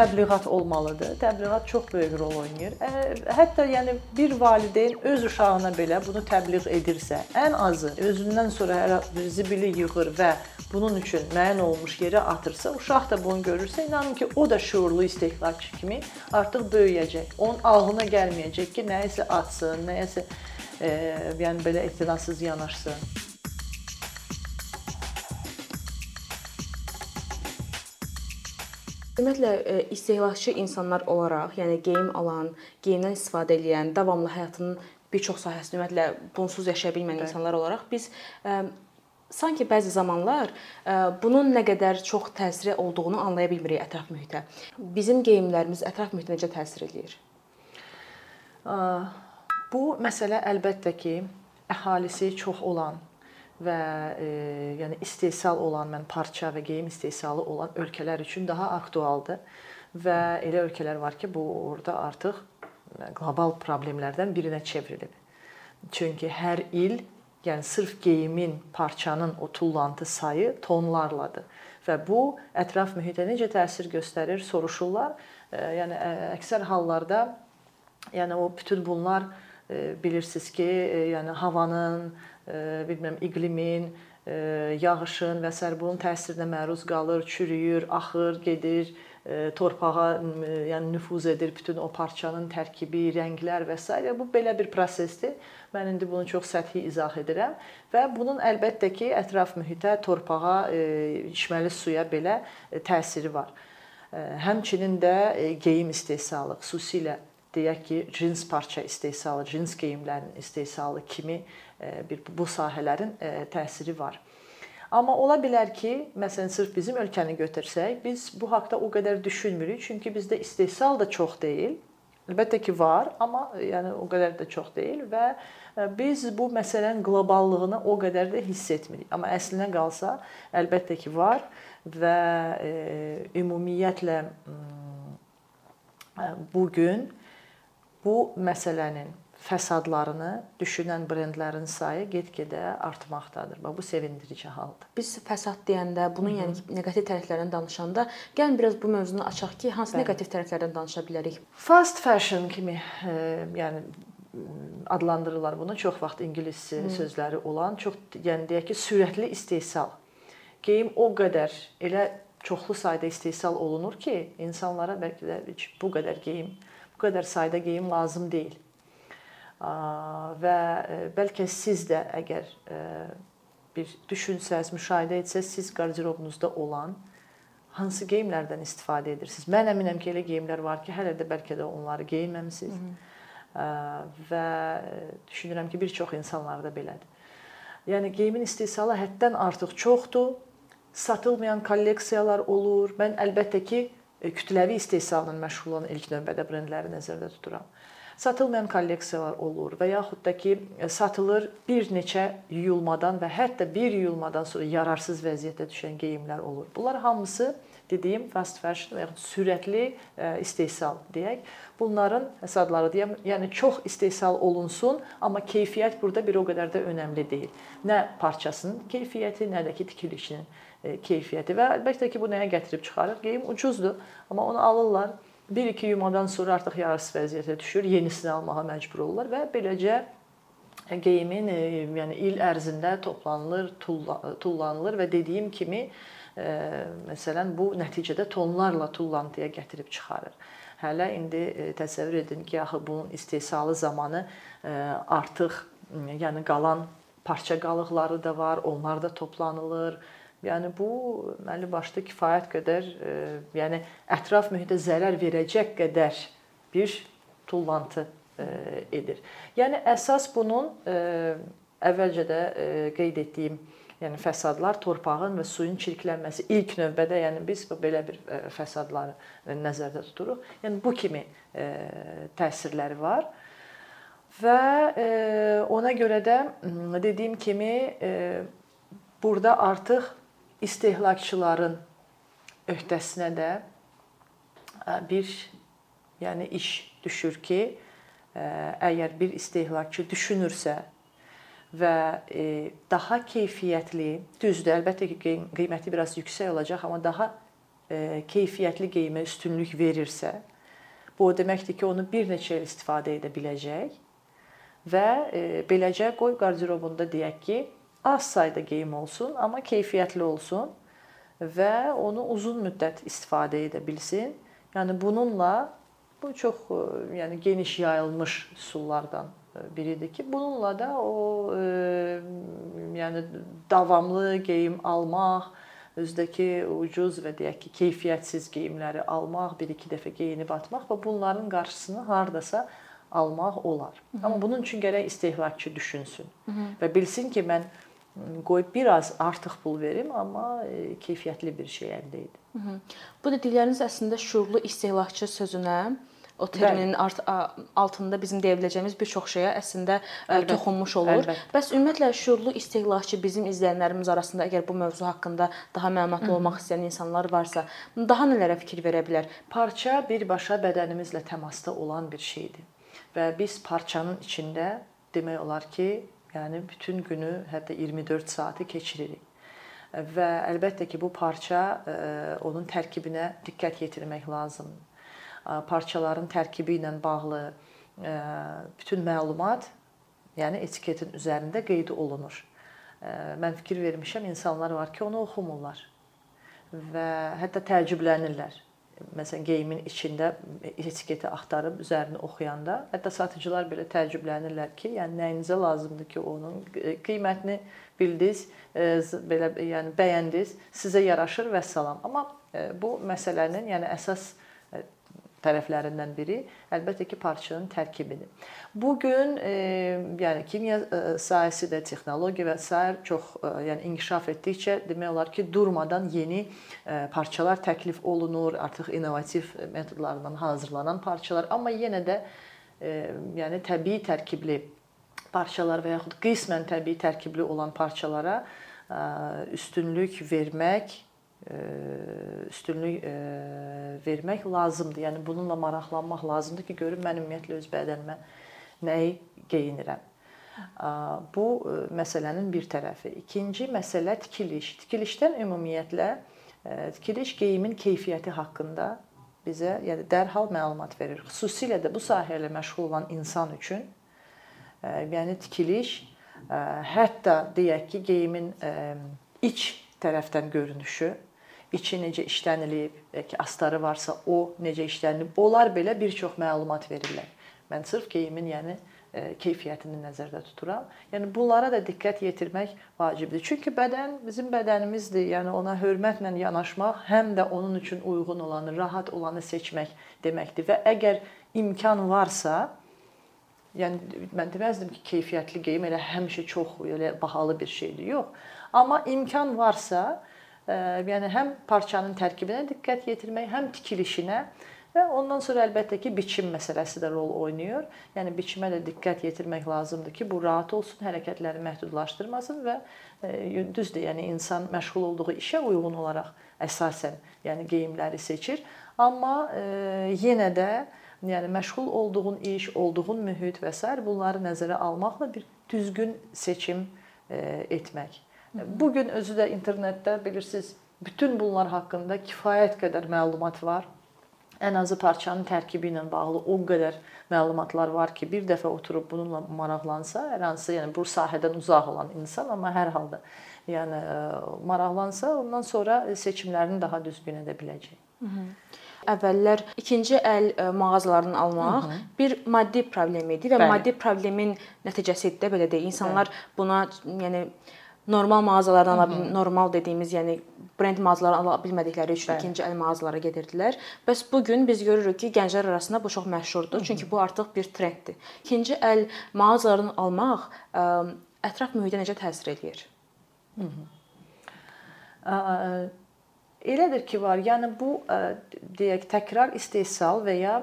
təbliğat olmalıdır. Təbliğat çox böyük rol oynayır. Hətta yəni bir valideyn öz uşağına belə bunu təbliğ edirsə, ən azı özündən sonra hər zibili yığır və bunun üçün müəyyən olmuş yerə atırsa, uşaq da bunu görürsə, inanın ki, o da şuurlu istehlakçı kimi artıq böyüyəcək. Onun ağlına gəlməyəcək ki, nəyisə atsın, nəyisə e, yəni belə etinasız yanaşsın. Ümumiyyətlə e, istehlakçı insanlar olaraq, yəni geyim alan, geyimdən istifadə edən, davamlı həyatının bir çox sahəsində ümumiyyətlə bunsuz yaşaya bilməyən insanlar olaraq biz e, sanki bəzi zamanlar e, bunun nə qədər çox təsiri olduğunu anlaya bilmirik ətraf mühitə. Bizim geyimlərimiz ətraf mühitə necə təsir eləyir? Bu məsələ əlbəttə ki, əhalisi çox olan və e, yəni istehsal olan mən parça və geyim istehsalı olan ölkələr üçün daha aktualdır və elə ölkələr var ki, bu orada artıq qlobal problemlərdən birinə çevrilib. Çünki hər il yəni sırf geyimin, parçanın o tullantı sayı tonlarladır və bu ətraf mühitə necə təsir göstərir soruşurlar. E, yəni əksər hallarda yəni o bütün bunlar e, bilirsiniz ki, e, yəni havanın bilmirəm iqlimin, yağışın və s. bunun təsirinə məruz qalır, çürüyür, axır, gedir, torpağa yəni nüfuz edir bütün o parçanın tərkibi, rənglər və s. bu belə bir prosesdir. Mən indi bunu çox səthi izah edirəm və bunun əlbəttə ki, ətraf mühitə, torpağa, içməli suya belə təsiri var. Həmçinin də geyim istehsalı, xüsusilə deyək ki, cins parça istehsalı, cins geyimlərin istehsalı kimi e, bir bu sahələrin e, təsiri var. Amma ola bilər ki, məsələn, sırf bizim ölkəni götürsək, biz bu haqqda o qədər düşünmürük, çünki bizdə istehsal da çox deyil. Əlbəttə ki, var, amma yəni o qədər də çox deyil və e, biz bu məsələnin qloballığını o qədər də hiss etmirik. Amma əslinə qalsa, əlbəttə ki, var və e, ümumiyyətlə bu gün bu məsələnin fəsadlarını düşünən brendlərin sayı get-gedə artmaqdadır. Bax bu sevindirici haldır. Biz fəsad deyəndə, bunun Hı -hı. yəni neqativ tərəflərindən danışanda, gəlin biraz bu mövzunu açaq ki, hansı Bəli. neqativ tərəflərdən danışa bilərik? Fast fashion kimi, e, yəni adlandırırlar bunu. Çox vaxt ingilis Hı. sözləri olan, çox yəni deyək ki, sürətli istehsal. Geyim o qədər elə çoxlu sayda istehsal olunur ki, insanlara bəlkə də bu qədər geyim bu qədər sayda geyim lazım deyil. Və e, bəlkə siz də əgər e, bir düşünsəz, müşahidə etsəz, siz qarderobunuzda olan hansı geyimlərdən istifadə edirsiniz? Mən əminəm ki, elə geyimlər var ki, hələ də bəlkə də onları geyinməmisiniz. Hı -hı. Və e, düşünürəm ki, bir çox insanlarda belədir. Yəni geyimin istehsalı həddən artıq çoxdur. Satılmayan kolleksiyalar olur. Mən əlbəttə ki, kütləvi istehsalla məşğul olan ilk növbədə brendləri nəzərdə tuturam. Satılmayan kolleksiyalar olur və yaxud da ki, e, satılır bir neçə yuyulmadan və hətta bir yuyulmadan sonra yararsız vəziyyətə düşən geyimlər olur. Bunlar hamısı dediyim fast fashion və yaxud sürətli e, istehsal deyək. Bunların həsadları deyəm, yəni çox istehsal olunsun, amma keyfiyyət burada bir o qədər də önəmli deyil. Nə parçasının keyfiyyəti, nə də ki tikilişinin E, keyfiyyəti və əlbəttə ki, bu nəyə gətirib çıxarır? Geyim ucuzdur, amma onu alırlar. 1-2 yumadan sonra artıq yarısı vəziyyətə düşür, yenisini almağa məcbur olurlar və beləcə e, geyimin e, yəni il ərzində toplanılır, tullanılır və dediyim kimi məsələn bu nəticədə tonlarla tullantıya gətirib çıxarır. Hələ indi təsəvvür edin ki, axı bunun istehsalı zamanı artıq yəni qalan parça qalıqları da var, onlar da toplanılır Yəni bu deməli başda kifayət qədər, e, yəni ətraf mühitə zərər verəcək qədər bir tullantı e, edir. Yəni əsas bunun e, əvvəlcə də e, qeyd etdiyim yəni fəsadlar, torpağın və suyun çirklənməsi ilk növbədə, yəni biz belə bir e, fəsadları nəzərdə tuturuq. Yəni bu kimi e, təsirləri var. Və e, ona görə də dediyim kimi e, burada artıq istehlakçıların öhdəsinə də bir yəni iş düşür ki, əgər bir istehlakçı düşünürsə və daha keyfiyyətli, düzdür, əlbəttə ki, qiyməti biraz yüksək olacaq, amma daha e, keyfiyyətli geyimə üstünlük verirsə, bu o deməkdir ki, onu bir neçə il istifadə edə biləcək və e, beləcə qoy qarderobunda deyək ki, az sayda geyim olsun, amma keyfiyyətli olsun və onu uzun müddət istifadə edə bilsin. Yəni bununla bu çox e, yəni geniş yayılmış üsullardan e, biridir ki, bununla da o e, yəni davamlı geyim almaq, özdəki ucuz və deyək ki, keyfiyyətsiz geyimləri almaq, bir-iki dəfə geyinib atmaq və bunların qarşısını hardasa almaq olar. Hı -hı. Amma bunun üçün gərək istehlakçı düşünsün Hı -hı. və bilsin ki, mən qoyub biraz artıq pul verim, amma e, keyfiyyətli bir şey əldə edim. Bu dedikləriniz əslində şuurlu istehlakçı sözünə o terminin art, altında bizim deyə biləcəyimiz bir çox şeyə əslində Əlbət. toxunmuş olur. Əlbət. Bəs ümumiyyətlə şuurlu istehlakçı bizim izləyənlərimiz arasında əgər bu mövzu haqqında daha məlumatlı olmaq istəyən insanlar varsa, daha nələrə fikir verə bilər? Parça birbaşa bədənimizlə təmasda olan bir şeydir. Və biz parçanın içində demək olar ki, yəni bütün günü, hətta 24 saatı keçiririk. Və əlbəttə ki, bu parça onun tərkibinə diqqət yetirmək lazımdır parçaların tərkibi ilə bağlı bütün məlumat, yəni etiketin üzərində qeyd olunur. Mən fikir vermişəm, insanlar var ki, onu oxumurlar və hətta təəccüblənirlər. Məsələn, geyimin içində etiketi axtarıb üzərini oxuyanda, hətta satıcılar belə təəccüblənirlər ki, yəni nəyinizə lazımdır ki, onun qiymətini bildiniz, belə yəni bəyəndiniz, sizə yaraşır və salam. Amma bu məsələnin yəni əsas tərəflərindən biri. Əlbəttə ki, parçanın tərkibidir. Bu gün e, yəni kimya e, sahəsi də, texnologiya və sair çox e, yəni inkişaf etdikcə demək olar ki, durmadan yeni e, parçalar təklif olunur, artıq innovativ metodlarla hazırlanan parçalar, amma yenə də e, yəni təbii tərkibli parçalar və yaxud qismən təbii tərkibli olan parçalara e, üstünlük vermək üstünlük vermək lazımdır. Yəni bununla maraqlanmaq lazımdır ki, görüm mən ümumiyyətlə öz bədənimə nəyi geyinirəm. Bu məsələnin bir tərəfi. İkinci məsələ tikiliş. Tikilişdən ümumiyyətlə tikiliş geyimin keyfiyyəti haqqında bizə yəni dərhal məlumat verir. Xüsusilə də bu sahə ilə məşğul olan insan üçün yəni tikiliş hətta deyək ki, geyimin iç tərəfdən görünüşü içi necə işlənilib, bəlkə astarı varsa o necə işlənilib. Onlar belə bir çox məlumat verirlər. Mən sırf geyimin, yəni e, keyfiyyətini nəzərdə tuturam. Yəni bunlara da diqqət yetirmək vacibdir. Çünki bədən bizim bədənimizdir. Yəni ona hörmətlə yanaşmaq həm də onun üçün uyğun olanı, rahat olanı seçmək deməkdir. Və əgər imkan varsa, yəni mən deməzdim ki, keyfiyyətli geyim elə həmişə çox elə bahalı bir şeydir. Yox. Amma imkan varsa, yəni həm parçanın tərkibinə diqqət yetirmək, həm tikilişinə və ondan sonra əlbəttə ki, biçim məsələsi də rol oynayır. Yəni biçimə də diqqət yetirmək lazımdır ki, bu rahat olsun, hərəkətləri məhdudlaşdırmasın və düzdür, yəni insan məşğul olduğu işə uyğun olaraq əsasən, yəni geyimləri seçir. Amma e, yenə də yəni məşğul olduğun iş, olduğun mühit və s. bunları nəzərə almaqla bir düzgün seçim e, etmək. Bu gün özü də internetdə bilirsiniz, bütün bunlar haqqında kifayət qədər məlumat var. Ən azı parçanın tərkibi ilə bağlı o qədər məlumatlar var ki, bir dəfə oturub bununla maraqlansa, hər hansı, yəni bu sahədən uzaq olan insan, amma hər halda yəni e, maraqlansa, ondan sonra seçimlərini daha düzgün edə biləcək. Hı -hı. Əvvəllər ikinci əl e, mağazalarını almaq Hı -hı. bir maddi problem idi və Bəli. maddi problemin nəticəsi idi də belə deyək. İnsanlar Bəli. buna yəni normal mağazalardan ala normal dediyimiz, yəni brend mağazalardan ala bilmədikləri üçün Bəli. ikinci əl mağazalara gedirdilər. Bəs bu gün biz görürük ki, gənclər arasında bu çox məşhurdur, çünki bu artıq bir trenddir. İkinci əl mağazalardan almaq ə, ətraf mühitə necə təsir eləyir? Hı -hı. Ə, Elədir ki, var. Yəni bu deyək təkrar istehsal və ya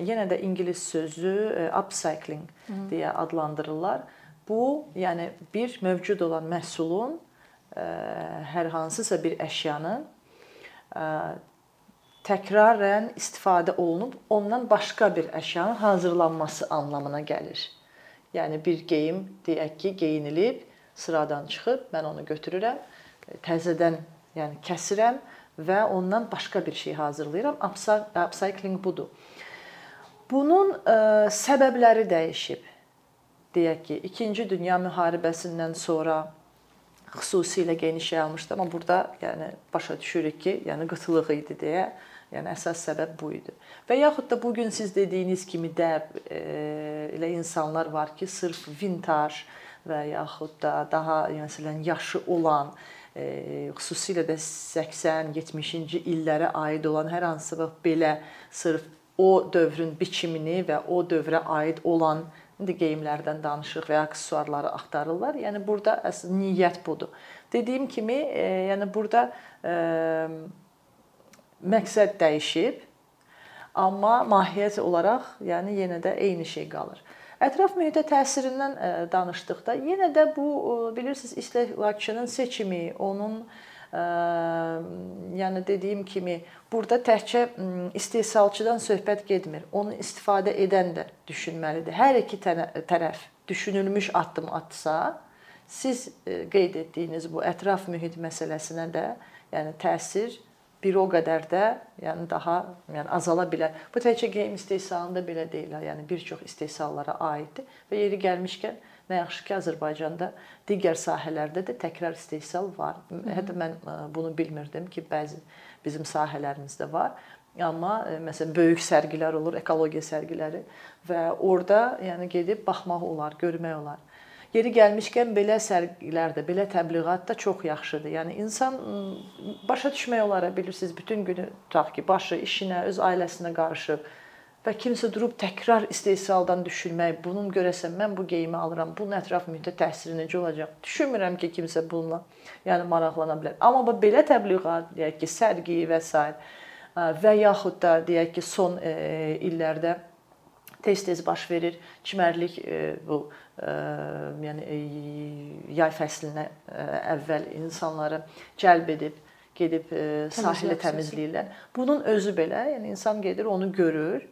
yenə də ingilis sözü upcycling deyə adlandırırlar. Bu, yəni bir mövcud olan məhsulun ə, e, hər hansısa bir əşyanın ə, e, təkrarən istifadə olunub ondan başqa bir əşyanın hazırlanması anlamına gəlir. Yəni bir geyim deyək ki, geyinilib, sıradan çıxıb, mən onu götürürəm, təzədən yəni kəsirəm və ondan başqa bir şey hazırlayıram. Upcycling budur. Bunun ə, səbəbləri dəyişib. Deyək ki, 2-ci Dünya müharibəsindən sonra xüsusilə geniş yayılmışdı, amma burada yəni başa düşürük ki, yəni qıtlıq idi deyə Yəni əsas səbəb bu idi. Və yaxud da bu gün siz dediyiniz kimi də e, elə insanlar var ki, sırf vintaj və yaxud da daha məsələn yaşı olan e, xüsusilə də 80-70-ci illərə aid olan hər hansı bir belə sırf o dövrün biçimini və o dövrə aid olan indi geyimlərdən danışırıq və aksesuarları axtarırlar. Yəni burada əsas niyyət budur. Dediyim kimi, e, yəni burada e, məqsəd dəyişib, amma mahiyyət olaraq, yəni yenə də eyni şey qalır. Ətraf mühitə təsirindən e, danışdıqda yenə də bu e, bilirsiniz istehlakçının seçimi, onun e, yəni dediyim kimi burada təkcə istehsalçıdan söhbət getmir. Onu istifadə edən də düşünməlidir. Hər iki tərəf düşünülmüş addım atsa, siz qeyd etdiyiniz bu ətraf mühit məsələsinə də yəni təsir bir o qədər də, yəni daha yəni azala bilər. Bu təkcə geyim istehsalında belə deyil, yəni bir çox istehsallara aiddir və yeri gəlmişkən nə yaxşı ki, Azərbaycanda digər sahələrdə də təkrar istehsal var. Hətta mən e, bunu bilmirdim ki, bəzi bizim sahələrimizdə var. Amma e, məsələn böyük sərgilər olur, ekologiya sərgiləri və orada yəni gedib baxmaq olar, görmək olar. Yeri gəlmişkən belə sərgilər də, belə təbliğat da çox yaxşıdır. Yəni insan başa düşmək olar, bilirsiniz, bütün günü tutaq ki, başı işinə, öz ailəsinə qarışıb və kimsə durub təkrar istehsaldan düşünmək, bunun görəsən mən bu geyimi alıram, bunun ətraf mühitə təsiri necə olacaq? Düşünmürəm ki, kimsə bununla yəni maraqlana bilər. Amma bu belə təbliğat, deyək ki, sərgi və s. və yaxud da deyək ki, son illərdə tez-tez baş verir. Çimərlik bu yəni yay fəslinə əvvəl insanları cəlb edib gedib sahili təmizləyirlər. Bunun özü belə, yəni insan gedir, onu görür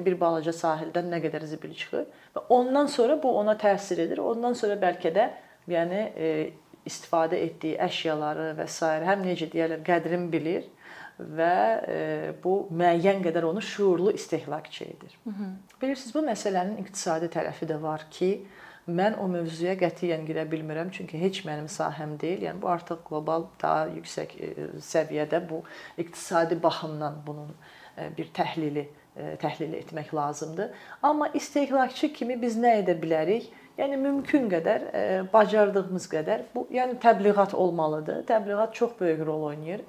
ki, bir balaca sahildən nə qədər zibil çıxır və ondan sonra bu ona təsir edir. Ondan sonra bəlkə də yəni istifadə etdiyi əşyaları və s. həm necə deyirlər, qədrini bilir və bu müəyyən qədər onu şuurlu istehlakçı edir. Hı -hı. Bilirsiniz, bu məsələnin iqtisadi tərəfi də var ki, Mən o mövzuya qətiyyən girə bilmirəm, çünki heç mənim sahəm deyil. Yəni bu artıq qlobal daha yüksək e, səviyyədə bu iqtisadi baxımdan bunun e, bir təhlili e, təhlil etmək lazımdır. Amma istehlakçı kimi biz nə edə bilərik? Yəni mümkün qədər bacardığımız qədər bu yəni təbliğat olmalıdır. Təbliğat çox böyük rol oynayır.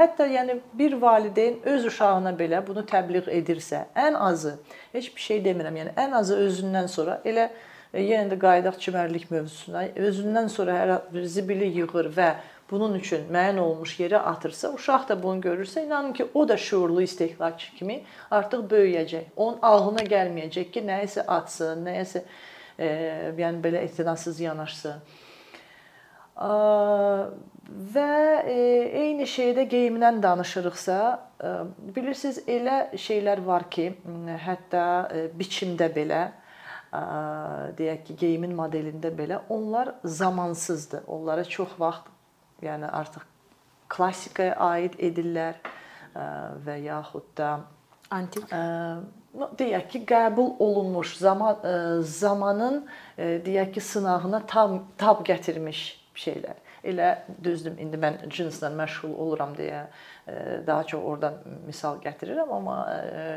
Hətta yəni bir valideyn öz uşağına belə bunu təbliğ edirsə, ən azı heç bir şey demirəm. Yəni ən azı özündən sonra elə E, yenə də qayıdaq çimərlik mövzusuna. Özündən sonra hər bir zibili yığır və bunun üçün müəyyən olmuş yerə atırsa, uşaq da bunu görürsə, inanın ki, o da şuurlu istehlakçı kimi artıq böyüyəcək. Onun ağlına gəlməyəcək ki, nəyisə atsın, nəyisə e, yəni belə etinasız yanaşsın. E, və e, eyni şeydə geyimdən danışırıqsa, e, bilirsiniz elə şeylər var ki, hətta e, biçimdə belə deyək ki, geyimin modelində belə onlar zamansızdır. Onlara çox vaxt yəni artıq klassikaya aid edirlər və yaxud da antik no, deyək ki, qəbul olunmuş zaman zamanın deyək ki, sınağına tam tab gətirmiş şeylər. Elə düzdür, indi mən cinslə məşğul oluram deyə daha çox oradan misal gətirirəm, amma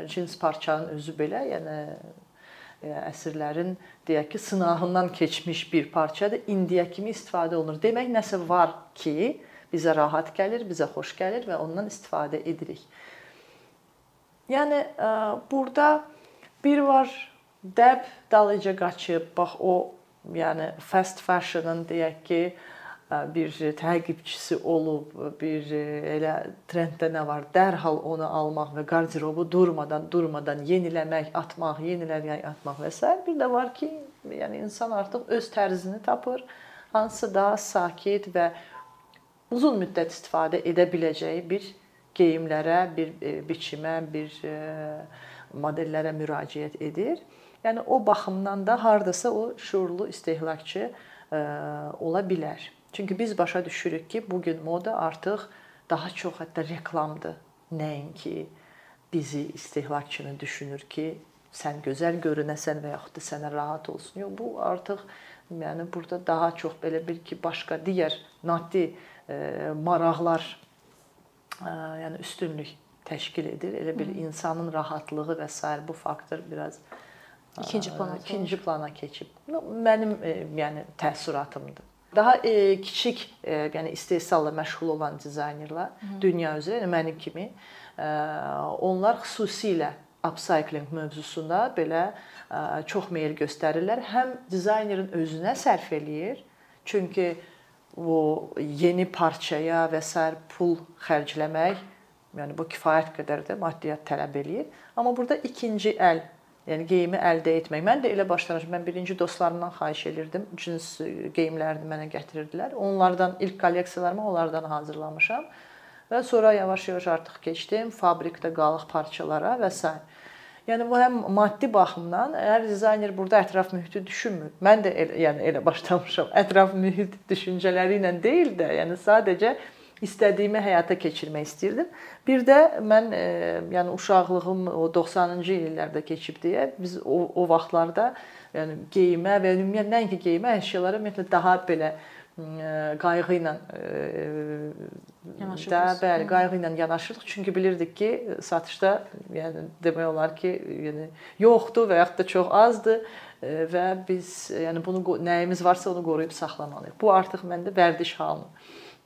cins parçanın özü belə, yəni E, əsrlərin deyək ki, sınağından keçmiş bir parçadır. İndiyə kimi istifadə olunur. Demək nəsə var ki, bizə rahat gəlir, bizə xoş gəlir və ondan istifadə edirik. Yəni e, burada bir var dəb dalıca qaçıb, bax o yəni fast fashion-ın deyək ki, bir təqibçisi olub, bir elə trenddə nə var, dərhal onu almaq və qarderobu durmadan, durmadan yeniləmək, atmaq, yeniləmək, atmaq və s. Bir də var ki, yəni insan artıq öz tərzini tapır, hansısa daha sakit və uzun müddət istifadə edə biləcəyi bir geyimlərə, bir biçimə, bir modellərə müraciət edir. Yəni o baxımdan da hardasa o şuurlu istehlakçı ola bilər. Çünki biz başa düşürük ki, bu gün moda artıq daha çox hətta reklamdır. Nəinki bizi istehlakçını düşünür ki, sən gözəl görünəsən və yaxud da sənə rahat olsun. Yox, bu artıq yəni burada daha çox belə bir ki, başqa digər maddi e, maraqlar e, yəni üstünlük təşkil edir. Elə bir insanın rahatlığı və s. bu faktor biraz ikinci plana ikinci plana keçib. Mənim e, yəni təəssüratımdır. Daha e, kiçik, e, yəni istehsalla məşğul olan dizaynerlər Hı. dünya üzrə, yəni mənim kimi e, onlar xüsusilə upcycling mövzusunda belə ə, çox meyl göstərirlər. Həm dizaynerin özünə sərf eləyir. Çünki o yeni parçaya və sair pul xərcləmək, yəni bu kifayət qədər də maddiyyat tələb eləyir. Amma burada ikinci əl Yəni geyimi əldə etmək. Mən də elə başlamışam. Mən birinci dostlarımdan xahiş elirdim. Cins geyimlərini mənə gətirirdilər. Onlardan ilk kolleksiyalarımı onlardan hazırlamışam. Və sonra yavaş-yavaş artıq keçdim fabrikdə qalıq parçalara və s. Yəni bu həm maddi baxımdan, əgər dizayner burada ətraf mühiti düşünmür. Mən də elə, yəni elə başlamışam. Ətraf mühit düşüncələri ilə deyil də, yəni sadəcə istədiyimi həyata keçirmək istirdim. Bir də mən e, yəni uşaqlığım o 90-cı illərdə keçib deyə biz o, o vaxtlarda yəni geyimə və ümumiyyətlə nəinki geyimə əşyalara ümumiyyətlə daha belə qayğı ilə yanaşırıq. Da, bəli, qayğı ilə yanaşırıq. Çünki bilirdik ki, satışda yəni demək olar ki, yəni yoxdur və yaxud da çox azdır və biz yəni bunu nəyimiz varsa onu qoruyub saxlamalıyıq. Bu artıq məndə vərdiş halını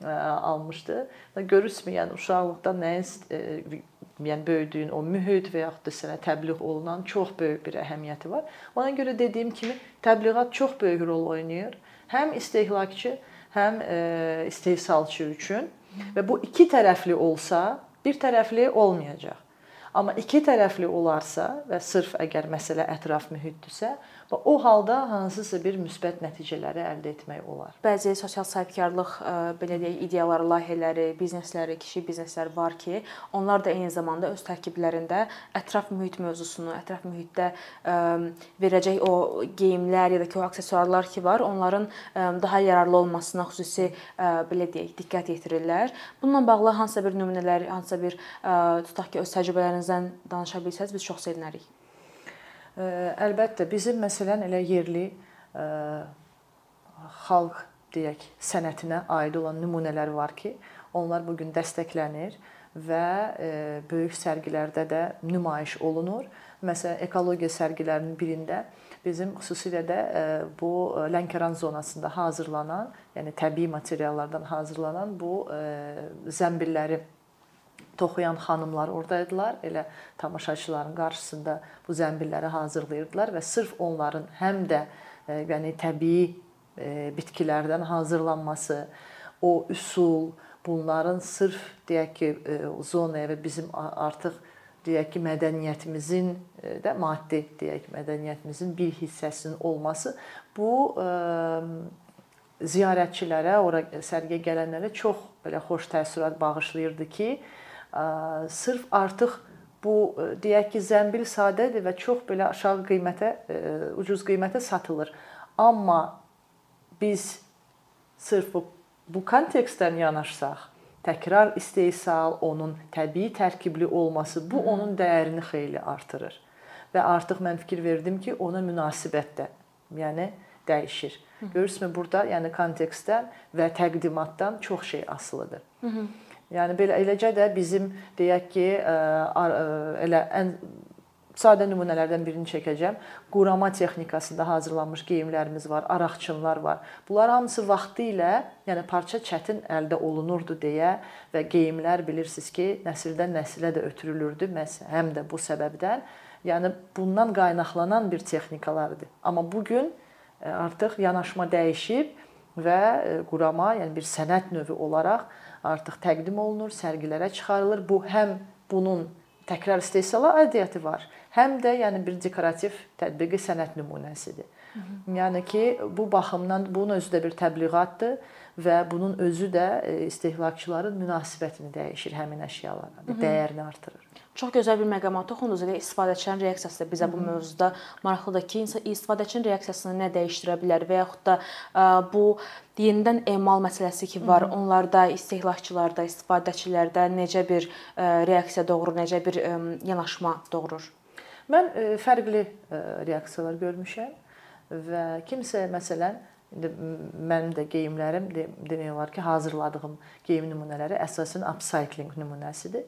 almışdı. Və görürsünüz, yəni uşaqlıqda nəyin yəni böyüdüyün o mühit və yaxud da sənə təbliğ olunan çox böyük bir əhəmiyyəti var. Ona görə dediyim kimi təbliğat çox böyük rol oynayır həm istehlakçı, həm e, istehsalçı üçün və bu iki tərəfli olsa, bir tərəfli olmayacaq. Amma iki tərəfli olarsa və sırf əgər məsələ ətraf mühitdirsə, və o halda hansısa bir müsbət nəticələri əldə etmək olar. Bəzi sosial sahibkarlıq e, belə deyək ideyaları, layihələri, biznesləri, kiçik bizneslər var ki, onlar da eyni zamanda öz tərkiblərində ətraf mühit mövzusunu, ətraf mühitdə e, verəcək o geyimlər ya da ki, o aksesuarlar ki var, onların e, daha yararlı olmasına xüsusi belə deyək, diqqət yetirirlər. Bununla bağlı hansısa bir nümunələr, hansısa bir tutaq ki, öz təcrübələriniz təcrübələrinizdən danışa bilsəz biz çox sevinərik. Əlbəttə, bizim məsələn elə yerli ə, xalq deyək, sənətinə aid olan nümunələr var ki, onlar bu gün dəstəklənir və ə, böyük sərgilərdə də nümayiş olunur. Məsələn, ekologiya sərgilərinin birində bizim xüsusilə də bu Lənkəran zonasında hazırlanan, yəni təbii materiallardan hazırlanan bu zəmbilləri toxuyan xanımlar ordaydılar. Elə tamaşaçıların qarşısında bu zəmbilləri hazırlayırdılar və sırf onların həm də e, yəni təbii e, bitkilərdən hazırlanması, o üsul, bunların sırf deyək ki, e, zonaya və bizim artıq deyək ki, mədəniyyətimizin də maddi deyək mədəniyyətimizin bir hissəsinin olması bu ziyarətçilərə, ora sərgiyə gələnlərə çox belə xoş təəssürat bağışlayırdı ki, sırf artıq bu deyək ki, zəmbil sadədir və çox belə aşağı qiymətə, ucuz qiymətə satılır. Amma biz sırf bu bu kontekstdən yanaşsaq, təkrar istehsal, onun təbii tərkibli olması bu onun dəyərini xeyli artırır. Və artıq mən fikir verdim ki, ona münasibət də, yəni dəyişir. Görürsünüzmü burada, yəni kontekstdən və təqdimatdan çox şey asılıdır. Hı -hı. Yəni belə eləcə də bizim deyək ki, elə ən sadə nümunələrdən birini çəkəcəm. Qurama texnikasında hazırlanmış geyimlərimiz var, araqçınlar var. Bunlar hamısı vaxtı ilə, yəni parça çətin əldə olunurdu deyə və geyimlər bilirsiniz ki, nəsildən nəsilə də ötürülürdü. Məhz həm də bu səbəbdən, yəni bundan qaynaqlanan bir texnikalardır. Amma bu gün artıq yanaşma dəyişib və qurama, yəni bir sənət növü olaraq artıq təqdim olunur, sərgilərə çıxarılır. Bu həm bunun təkrar istehsala aidiyyəti var, həm də yəni bir dekorativ tətbiqi sənət nümunəsidir. Yəni ki, bu baxımdan bunun özü də bir təbliğatdır və bunun özü də e, istehlakçıların münasibətini dəyişir həmin əşyalara, dəyərini artırır. Çox gözəl bir məqama toxundunuz. Elə istifadəçilərin reaksiyası da bizə bu mövzuda maraqlıdır ki, insan istifadəçinin reaksiyasını nə dəyişdirə bilər və yaxud da ə, bu yenidən emal məsələsi ki var, Hı -hı. onlarda, istehlakçılarda, istifadəçilərdə necə bir ə, reaksiya doğurur, necə bir yanaşma doğurur? Mən fərqli reaksiyalar görmüşəm və kimsə məsələn İndi mənim də geyimlərim demək olar ki, hazırladığım geyim nümunələri əsasən upcycling nümunəsidir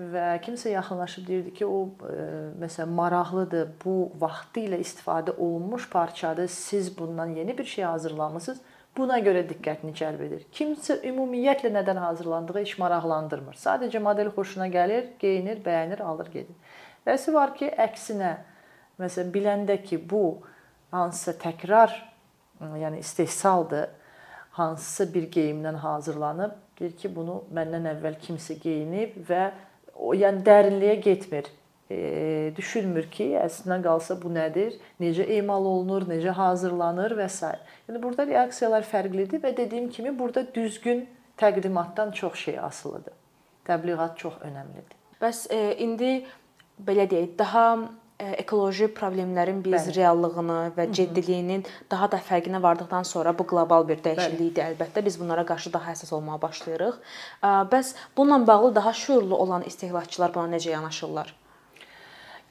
və kimsə yaxınlaşıb deyirdi ki, o e, məsələn maraqlıdır. Bu vaxtı ilə istifadə olunmuş parçadır. Siz bundan yeni bir şey hazırlamısınız. Buna görə diqqətini cəlb edir. Kimsə ümumiyyətlə nədən hazırlandığı heç maraqlandırmır. Sadəcə model xoşuna gəlir, geyinir, bəyənir, alır gedir. Vəsi var ki, əksinə məsələn biləndə ki, bu hansısa təkrar, yəni istehsaldır, hansısa bir geyimdən hazırlanıb, deyir ki, bunu məndən əvvəl kimsə geyinib və o yəni dərinliyə getmir. E, düşünmür ki, əslində qalsa bu nədir, necə emal olunur, necə hazırlanır və s. Yəni burada reaksiyalar fərqlidir və dediyim kimi burada düzgün təqdimatdan çox şey asılıdır. Təbliğat çox əhəmilidir. Bəs e, indi belə deyək, daha ekoloji problemlərin biz Bəli. reallığını və ciddiliyinin daha da fərqinə vardıqdan sonra bu qlobal bir dəyişiklikdir əlbəttə. Biz bunlara qarşı daha həssas olmağa başlayırıq. Bəs bununla bağlı daha şüurlu olan istehlakçılar buna necə yanaşırlar?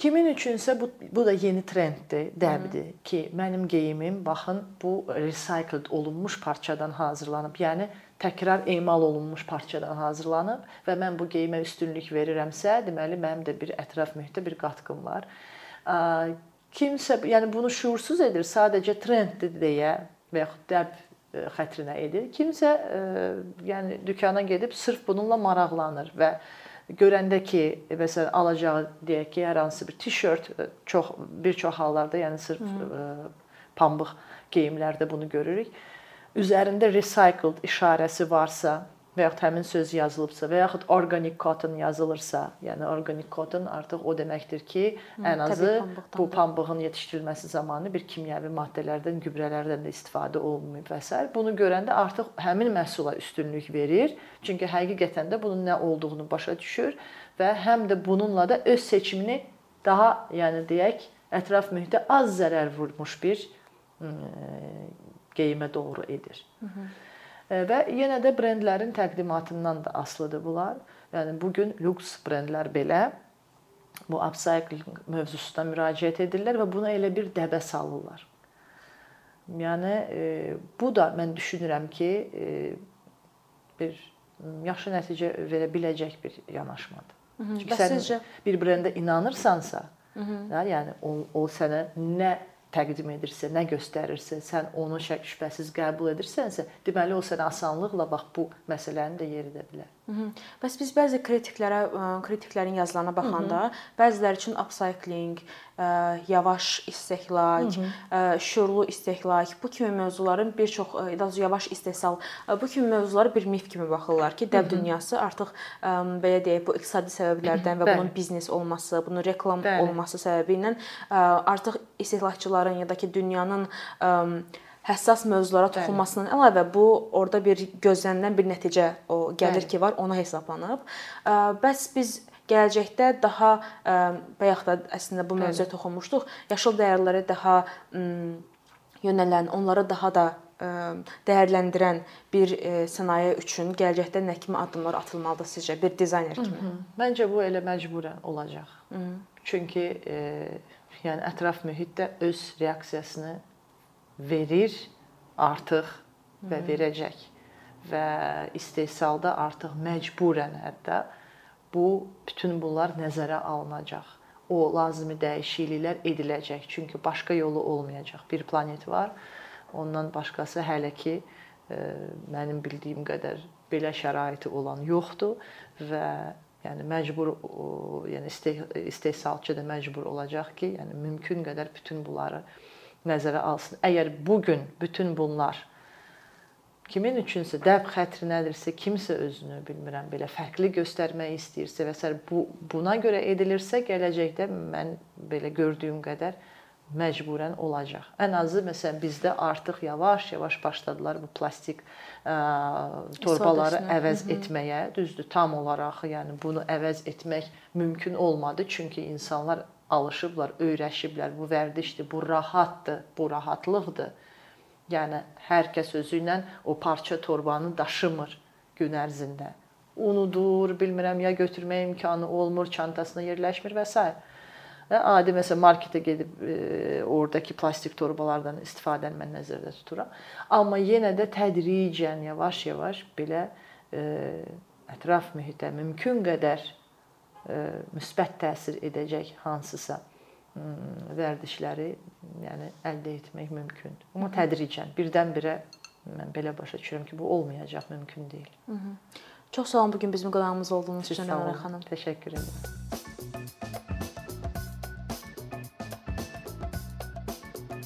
Kimin üçünsə bu bu da yeni trenddir, dəbdir Hı. ki, mənim geyimim baxın bu recycled olunmuş parçadan hazırlanıb. Yəni təkrar emal olunmuş parçadan hazırlanıb və mən bu geyimə üstünlük verirəmsə, deməli mənim də bir ətraf mühitə bir qatqım var kimsə yəni bunu şuursuz edir, sadəcə trenddir deyə və yaxud dəb e, xətrinə edir. Kimsə e, yəni dükana gedib sırf bununla maraqlanır və görəndə ki, məsələn alacağı deyək ki, hər hansı bir tişört e, çox bir çox hallarda, yəni sırf Hı. pambıq geyimlərdə bunu görürük. Üzərində recycled işarəsi varsa, və yaxud həmin söz yazılıbsa və yaxud organic cotton yazılırsa, yəni organic cotton artıq o deməkdir ki, ən azı bu pambığın yetişdirilməsi zamanı bir kimyəvi maddələrdən, gübrələrdən də istifadə olunmayıb və s. Bunu görəndə artıq həmin məhsula üstünlük verir. Çünki həqiqətən də bunun nə olduğunu başa düşür və həm də bununla da öz seçimini daha, yəni deyək, ətraf mühitə az zərər vurmuş bir geyimə doğru edir. Hı -hı. Və yenə də brendlərin təqdimatından da asılıdır bunlar. Yəni bu gün lüks brendlər belə bu upcycling mövzusuna müraciət edirlər və buna elə bir dəbə salırlar. Yəni e, bu da mən düşünürəm ki, e, bir yaxşı nəticə verə biləcək bir yanaşmadır. Hı -hı. Çünki sən sizcə... bir brendə inanırsansa, Hı -hı. Da, yəni o, o sənə nə təqdim edirsə, nə göstərirsə, sən onu şək şübhəsiz qəbul edirsənsə, deməli o sənə asanlıqla bax bu məsələni də yeridə bilər. Hı -hı. Bəs biz bəzi kritiklərə, kritiklərin yazılarına baxanda, Hı -hı. bəziləri üçün upcycling, yavaş istehlak, Hı -hı. şuurlu istehlak, bu kimi mövzuların bir çox daha yavaş istehsal, bu kimi mövzulara bir mif kimi baxırlar ki, dəv Hı -hı. dünyası artıq belə deyək, bu iqtisadi səbəblərdən və Bəli. bunun biznes olması, bunun reklam Bəli. olması səbəbi ilə artıq istehlakçıların ya da ki dünyanın həssas mövzulara toxunmasından əlavə bu orada bir gözlənilən bir nəticə o gəlir Bəli. ki, var, ona hesablanıb. Bəs biz gələcəkdə daha bayaq da əslində bu mövzuya toxunmuşduq. Yaşıl dəyərlərə daha yönələn, onları daha da dəyərləndirən bir sənaye üçün gələcəkdə nə kimi addımlar atılmalıdır sizcə bir dizayner kimi? Hı -hı. Məncə bu elə məcburən olacaq. Hı -hı. Çünki e, yəni ətraf mühit də öz reaksiyasını verir artıq və verəcək. Və istehsalda artıq məcburən hətta bu bütün bunlar nəzərə alınacaq. O lazımi dəyişikliklər ediləcək. Çünki başqa yolu olmayacaq. Bir planet var. Ondan başqası hələ ki e, mənim bildiyim qədər belə şəraiti olan yoxdur və yəni məcbur yəni istehsalçı da məcbur olacaq ki, yəni mümkün qədər bütün bunları nəzərə alsın. Əgər bu gün bütün bunlar kimin üçünsə dəb xətri nədirsə, kimsə özünü bilmirəm belə fərqli göstərmək istəyirsə və s. bu buna görə edilirsə gələcəkdə mən belə gördüyüm qədər məcburən olacaq. Ən azı məsələn bizdə artıq yavaş-yavaş başladılar bu plastik ə, torbaları İstifadəsinə. əvəz etməyə. Düzdür, tam olaraq, yəni bunu əvəz etmək mümkün olmadı, çünki insanlar alışıblar, öyrəşiblər. Bu vərdişdir, bu rahatdır, bu rahatlıqdır. Yəni hər kəs özü ilə o parça torbanı daşımır gün ərzində. Unudur, bilmirəm ya götürmək imkanı olmur, çantasına yerləşmir və s. Və adi məsələn marketə gedib e, oradakı plastik torbalardan istifadəni mən nəzərdə tuturam. Amma yenə də tədricən, yavaş-yavaş belə e, ətraf mühitə mümkün qədər müsbət təsir edəcək hansısa vərdişləri yəni əldə etmək mümkündür. Amma tədricən, birdən-birə mən belə başa düşürəm ki, bu olmayacaq, mümkün deyil. Çox sağ olun bu gün bizim qonağımız olduğunuz üçün olun. xanım. Təşəkkür edirəm.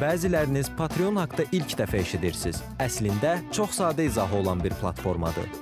Bəziləriniz Patreon haqqında ilk dəfə eşidirsiniz. Əslində çox sadə izahı olan bir platformadır.